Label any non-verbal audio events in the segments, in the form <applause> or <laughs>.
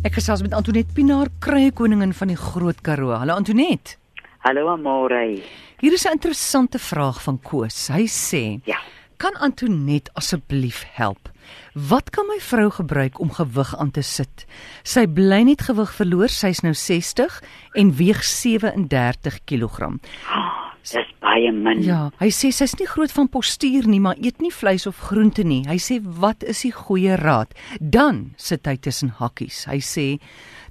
Ek gesels met Antoinette Pinaar, krye koningin van die Groot Karoo. Hallo Antoinette. Hallo Amore. Hier is 'n interessante vraag van Koos. Hy sê: Ja. "Kan Antoinette asseblief help? Wat kan my vrou gebruik om gewig aan te sit? Sy bly net gewig verloor, sy's nou 60 en weeg 37 kg." Oh, dis baie min. Ja, hy sê sy's nie groot van postuur nie, maar eet nie vleis of groente nie. Hy sê wat is die goeie raad? Dan sit hy tussen hakkies. Hy sê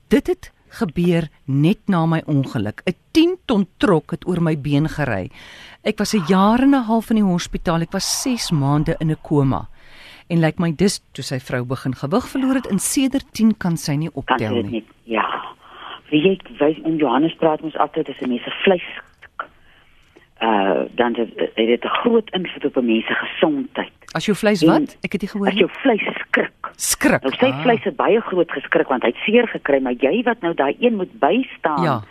dit het gebeur net na my ongeluk. 'n 10 ton trok het oor my been gery. Ek was 'n jaar en 'n half in die hospitaal. Ek was 6 maande in 'n koma. En lyk like my dis toe sy vrou begin gewig verloor het in sedert 10 kan sy nie kan optel dit nie. nie. Ja. Wie jy wys in Johannes praat ons altyd as 'n mens se vleis uh dan het het dit 'n groot invloed op 'n mens se gesondheid. As jou vleis En wat? Ek het nie gehoor As jou vleis skrik. Skrik. Nou sy Ah. vleis het baie groot geskrik want hy het seer gekry, maar jy wat nou daai een moet bystaan Ja.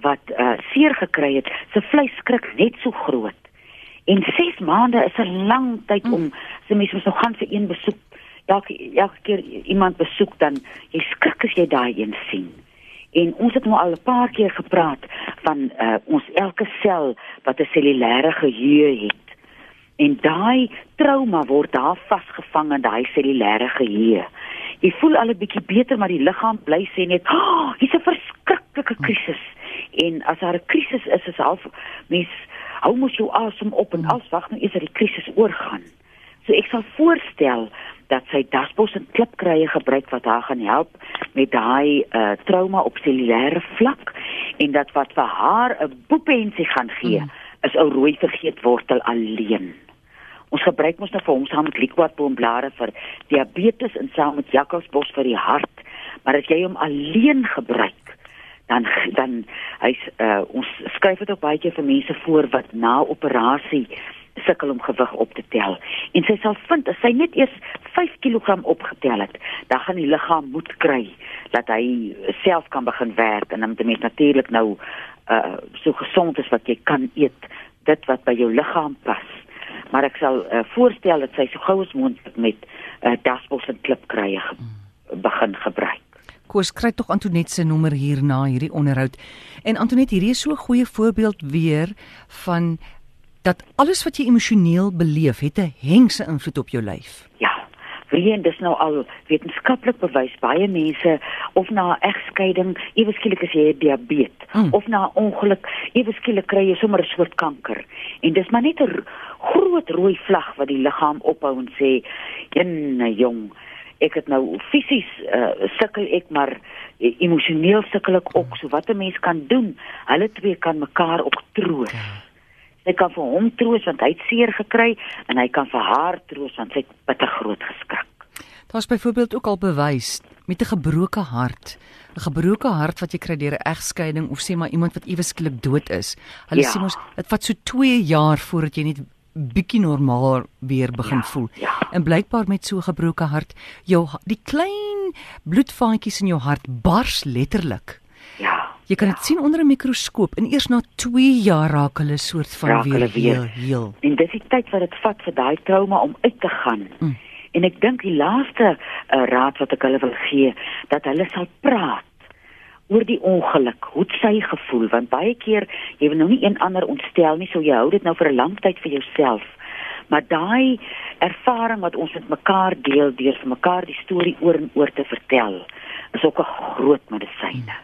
wat uh seer gekry het, sy vleis skrik net so groot. En 6 maande is 'n lang tyd Mm. om so mense moet nog gaan vir een besoek. Elke elke keer iemand besoek dan jy skrik as jy daai een sien. En ons het nou al 'n paar keer gepraat van uh ons elke sel wat 'n cellulêre geheue het. En daai trauma word daar vasgevang in daai cellulêre geheue. Jy voel al 'n bietjie beter maar die liggaam bly sê net, "Ag, oh, hier's 'n verskriklike krisis." En as daar 'n krisis is, is half mens hou mos jou asem op en als wag nou eers dat die krisis oorgaan. So ek sal voorstel dat sy dasbos en klipkrye gebruik wat haar gaan help met daai uh trauma op cellulêre vlak en dat wat vir haar 'n boepensie gaan gee Mm. is ou rooi vergeetwortel alleen. Ons gebruik mos nou vir hom saam met liquorboomblare vir diabetes en saam met jakkalsbos vir die hart. Maar as jy hom alleen gebruik, dan dan hy's uh ons skryf dit ook baie keer vir mense voor wat na operasie sukkel om gewig op te tel. En sy sal vind as sy net eers 5 kg opgetel het, dan gaan die liggaam moed kry dat hy self kan begin werk en dan moet mens natuurlik nou uh so gesond is wat jy kan eet, dit wat by jou liggaam pas. Maar ek sal uh, voorstel dat sy so gou as moontlik met uh, dasbos en klipkrye ge begin gebruik. Koos kry tog Antoinette se nommer hier na hierdie onderhoud. En Antoinette, hierdie is so 'n goeie voorbeeld weer van dat alles wat jy emosioneel beleef, het 'n hengse invloed op jou lyf. Ja. Weet dis nou al wetenskaplik bewys baie mense of na 'n egskeiding ewe skielik as jy diabetes Mm. of na 'n ongeluk ewe skielik kry jy sommer 'n soort kanker. En dis maar net 'n groot rooi vlag wat die liggaam ophou en sê, "Jenne jong, ek het nou fisies uh, sukkel ek maar eh, emosioneel sukkel ek ook. So wat 'n mens kan doen, hulle twee kan mekaar ook troos." Sy kan vir hom troos want hy het seer gekry en hy kan vir haar troos want sy het bitter groot geskrik. Daar's byvoorbeeld ook al bewys met 'n gebroke hart, 'n gebroke hart wat jy kry deur 'n egskeiding of sê maar iemand wat ewe skielik dood is. Hulle Ja. sê mos dit vat so 2 jaar voordat jy net bietjie normaal weer begin Ja, voel. ja. En blykbaar met so 'n gebroke hart, jou die klein bloedvaatjies in jou hart bars letterlik. Ja. Jy kan dit sien onder 'n mikroskoop en eers na 2 jaar raak hulle soort van Raak weer, weer. heel heel. En dis die tyd wat dit vat vir daai trauma om uit te gaan. Mm. En ek dink die laaste uh, raad wat ek hulle wil gee, dat hulle sal praat oor die ongeluk, hoe sy gevoel want baie keer jy wil nou nie een ander ontstel nie, so jy hou dit nou vir 'n lang tyd vir jouself. Maar daai ervaring wat ons met mekaar deel deur vir mekaar die storie oor en oor te vertel, is ook 'n groot medisyne.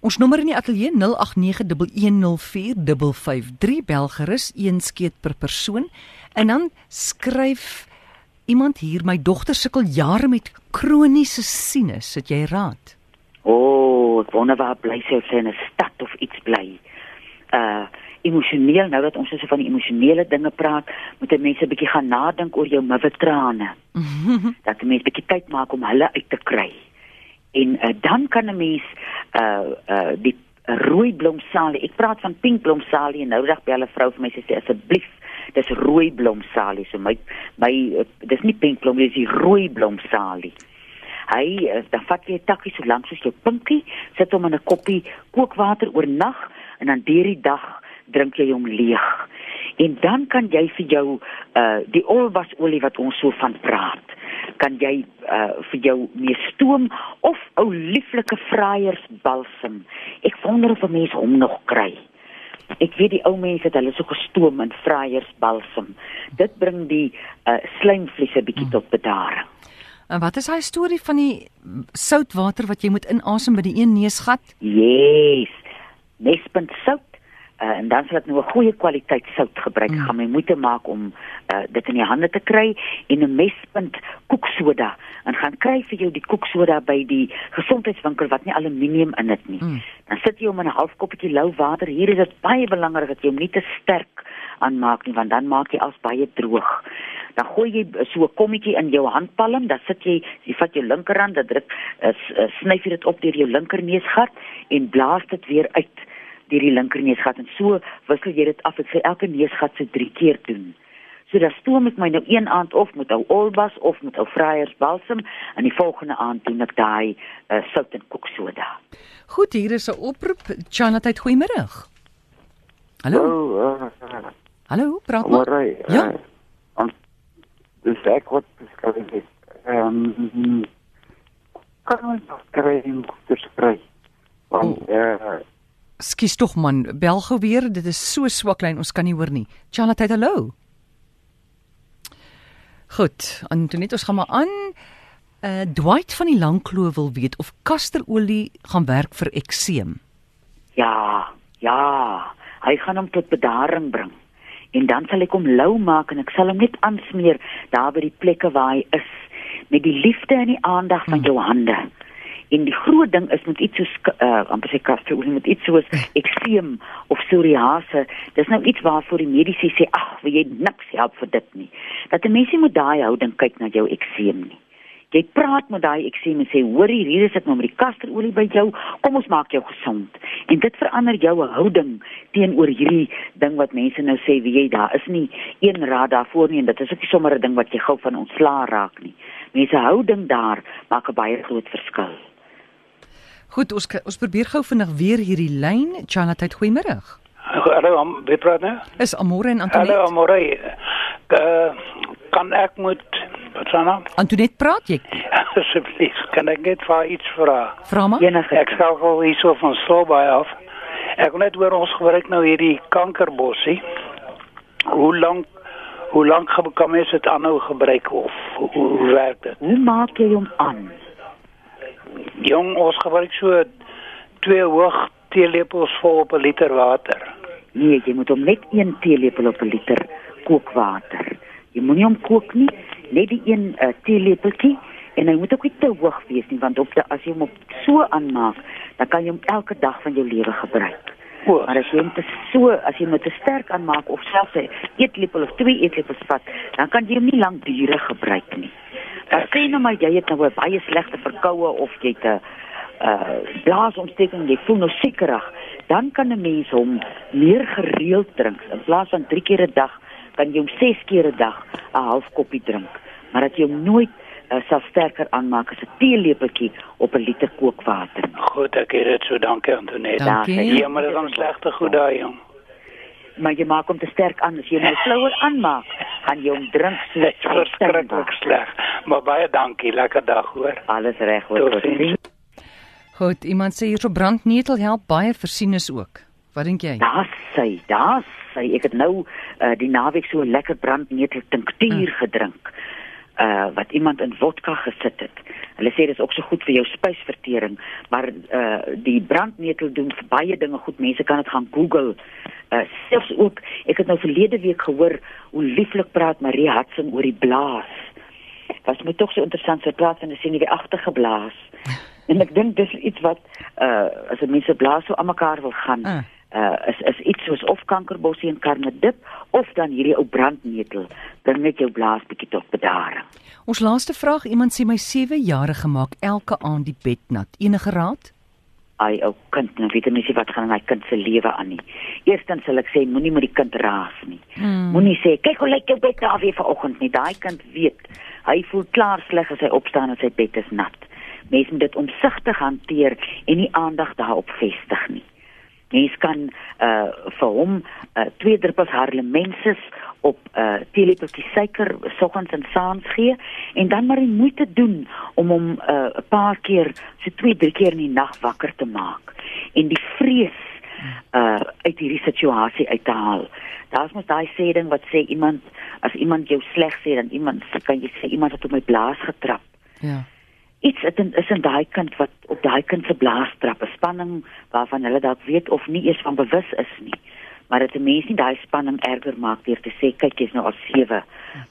Ons nommer in die ateljee 0891104553 bel gerus een skeet per persoon en dan skryf iemand hier my dogter sukkel jare met kroniese sinus het jy raad O, oh, ek wonder waar bly sy of sy in 'n stad of iets bly. Uh emosioneel nou dat ons so van die emosionele dinge praat, moet 'n mens 'n bietjie gaan nadink oor jou muwe trane. <laughs> dat 'n mens bietjie tyd maak om hulle uit te kry. En uh, dan kan 'n mens uh uh die rooi blomsalie. Ek praat van pink blomsalie en nou dag bel 'n vrou vir my sê asseblief dis rooi blomsalie. So my my uh, dis nie pink blom, dis die rooi blomsalie. Hy dan vat jy 'n takkie so lank soos jou pinkie, sit hom in 'n koppie kookwater oornag en dan deur die dag drink jy hom leeg. En dan kan jy vir jou uh die olbasolie wat ons so van praat, kan jy uh vir jou mee stoom of ou lieflike vryersbalsem. Ek wonder of 'n mens hom nog kry. Ek weet die ou mense het hulle so gestoom in vryersbalsem. Dit bring die uh slijmvliese bietjie hmm. tot bedaring. En wat is hy storie van die soutwater wat jy moet inasem by die een neusgat? Yes. Nespunt sout Uh, en dan sal ek nou 'n goeie kwaliteit sout gebruik. Mm. Gaan my moeite maak om uh, dit in die hande te kry en 'n mespunt koeksoda en gaan kry vir jou die koeksoda by die gesondheidswinkel wat nie aluminium in dit nie. Mm. Dan sit jy hom in 'n half koppie lou water. Hier is dit baie belangrik dat jy hom nie te sterk aanmaak nie want dan maak jy als baie droog. Dan gooi jy so 'n kommetjie in jou handpalm, dan sit jy, jy vat jou linkerhand, dan druk uh, snyf jy dit op deur jou linkerneusgat en blaas dit weer uit deur die linker neusgat en so wissel jy dit af. Ek sê elke neusgat se 3 keer doen. So dan stoom ek my nou een aand of met ou olbas of met ou vryers balsam en die volgende aand doen ek daai uh, sout en koeksoda. Goed, hier is 'n oproep. Chanat, goeiemôre. Hallo. Oh, uh, Hallo, praat maar. Right, ja. Uh, dis ek wat beskryf het. Ehm um, kan ons kry in kry. Want oh. uh, Skus tog man, bel gou weer. Dit is so swak lyn, ons kan nie hoor nie. Charlotte, hallo. Goed, Antoinette, ons gaan maar aan. Uh Dwight van die Langkloof wil weet of kasterolie gaan werk vir ekseem. Ja, ja. Hy gaan hom tot bedaring bring. En dan sal ek hom lou maak en ek sal hom net aansmeer daar by die plekke waar hy is met die liefde en die aandag van hmm. jou hande. En die groot ding is met iets soos uh amper sê kaste oor met iets soos ekseem of psoriase. Dis nou iets waarvoor die mediese sê ag, wil jy niks help vir dit nie. Dat 'n mens nie moet daai houding kyk na jou ekseem nie. Jy praat met daai ekseem en sê hoor hier, hier is dit nou met die kasterolie by jou. Kom ons maak jou gesond. En dit verander jou houding teenoor hierdie ding wat mense nou sê, wie jy daar is nie een raad daarvoor nie en dit is ook nie sommer 'n ding wat jy gou van ontslaa raak nie. Mense houding daar maak 'n baie groot verskil. Goed, ons ons probeer gou vinnig weer hierdie lyn. Chanat, goeiemôre. Hallo, wie praat nou? Is Amore en Antoinette. Hallo Amore. Uh, kan ek met Patsana? Antoinette praat jy? <laughs> Asseblief, kan ek net vir iets vra? Vra maar. Enige. Ek sal gou hierso van Slobai af. Ek wil net hoor ons gebruik nou hierdie kankerbossie. Hoe lank hoe lank kan mens dit aanhou gebruik of hoe, hoe werk dit? Hoe maak jy hom aan? Jong, ons gebruik so twee hoog teelepels vol op 'n liter water. Nee, jy moet hom net 1 teelepel op 'n liter kookwater. Jy moenie hom kook nie, net die 1 uh, teelepeltjie en hy moet ook nie te hoog wees nie want op die, as jy hom op so aanmaak, dan kan jy hom elke dag van jou lewe gebruik. O, maar as jy hom te so, as jy hom te sterk aanmaak of selfs 'n eetlepel of twee eetlepels vat, dan kan jy hom nie lank dure gebruik nie. Dan sê nou maar jy het nou 'n baie slegte verkoue of jy het 'n uh blaasontsteking, jy voel nou sekerig, dan kan 'n mens hom meer gereeld drink. In plaas van 3 keer 'n dag, kan jy hom 6 keer 'n dag 'n half koppie drink. Maar dat jy hom nooit uh, sal sterker aanmaak as 'n teelepeltjie op 'n liter kookwater. Goed, ek het dit so dankie Antoinette. Dankie. Ja, maar dit is dan slegte goed daai jong maar jy maak hom te sterk aan as jy hom flouer aanmaak, gaan jy hom drink so <laughs> net verskriklik sleg. Maar baie dankie, lekker dag hoor. Alles reg hoor. Goed, iemand sê hierso brandnetel help baie vir sinus ook. Wat dink jy? Daar's sy, daar's sy. Ek het nou uh, die naweek so lekker brandnetel tinktuur uh. gedrink. Uh wat iemand in vodka gesit het. Hulle sê dit is ook so goed vir jou spysvertering, maar uh die brandnetel doen vir baie dinge goed. Mense kan dit gaan Google uh, selfs ook ek het nou verlede week gehoor hoe lieflik praat Marie Hudson oor die blaas. Was my tog so interessant sy praat van 'n senuweeagtige blaas. <laughs> En ek dink dis iets wat uh as 'n mens se blaas so aan mekaar wil gaan. Uh. Uh, is is iets soos of kankerbossie en karnedip of dan hierdie ou brandnetel dan net jou blaas bietjie tot bedaring. Ons laaste vraag, iemand sê my 7 jaar gemaak elke aand die bed nat. Enige raad? hy ou kind nou weet mense wat gaan in hy kind se lewe aan nie. Eerstens sal ek sê moenie met die kind raas nie. Hmm. Moenie sê kyk hoe lyk jou bed daar weer vanoggend nie. Daai kind weet hy voel klaar sleg as hy opstaan en sy bed is nat. Mense moet dit omsigtig hanteer en nie aandag daarop vestig nie. Mens kan uh vir hom uh, twee druppels Harlemensis op uh teelepeltjie suiker soggens en saans gee en dan maar die moeite doen om hom 'n uh, paar keer so twee drie keer in die nag wakker te maak en die vrees uh uit hierdie situasie uit te haal. Daar's mos daai sê ding wat sê iemand as iemand jou sleg sê dan iemand kan jy sê iemand het op my blaas getrap. Ja. Iets is in, is in daai kind wat op daai kind se blaas trap, 'n spanning waarvan hulle dalk weet of nie eers van bewus is nie. Maar dit 'n mens nie daai spanning erger maak deur te sê kyk jy's nou al 7.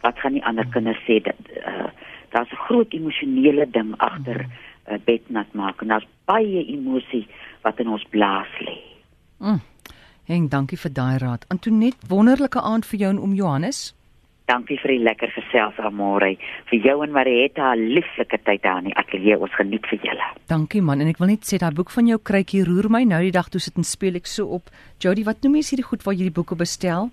Wat gaan die ander kinders sê dat uh, daar's 'n groot emosionele ding agter uh, bednat maak en daar's baie emosie wat in ons blaas lê. Mm. En dankie vir daai raad. Antoinette, wonderlike aand vir jou en oom Johannes. Dankie vir die lekker gesels Amore. Vir jou en Marietta 'n lieflike tyd daar in die ateljee. Ons geniet vir julle. Dankie man en ek wil net sê daai boek van jou kruitjie roer my nou die dag toe sit en speel ek so op. Jody, wat noem jy hierdie goed waar jy die boeke bestel?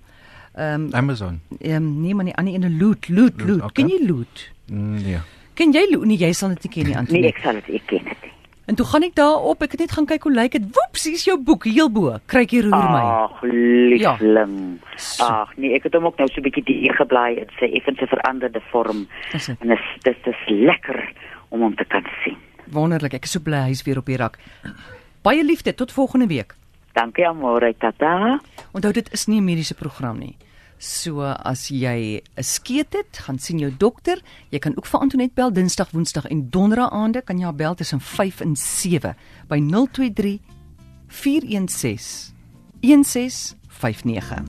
Ehm um, Amazon. Ehm um, nee man, die ander ene Loot, Loot, Loot. Okay. Ken jy Loot? Mm, ja. Ken jy Loot? Nee, jy sal dit nie ken nie, Nee, Antoinette. ek sal dit ek ken dit. En toe gaan ek daarop, ek het net gaan kyk hoe lyk dit. Woeps, hier's jou boek heel bo. Kruitjie roer my. Ag, liefling. So. Ag, nee, ek het hom ook nou so 'n bietjie die geblaai. Dit sê effens 'n veranderde vorm. Dit. En dit is dit is lekker om hom te kan sien. Wonderlik. Ek is so bly hy's weer op die rak. Baie liefde tot volgende week. Dankie Amore, tata. Onthou dit is nie 'n mediese program nie. So as jy 'n skeet het, gaan sien jou dokter. Jy kan ook vir Antoinette bel Dinsdag, Woensdag en Donderdag aande kan jy haar bel tussen 5 en 7 by 023 416 1659.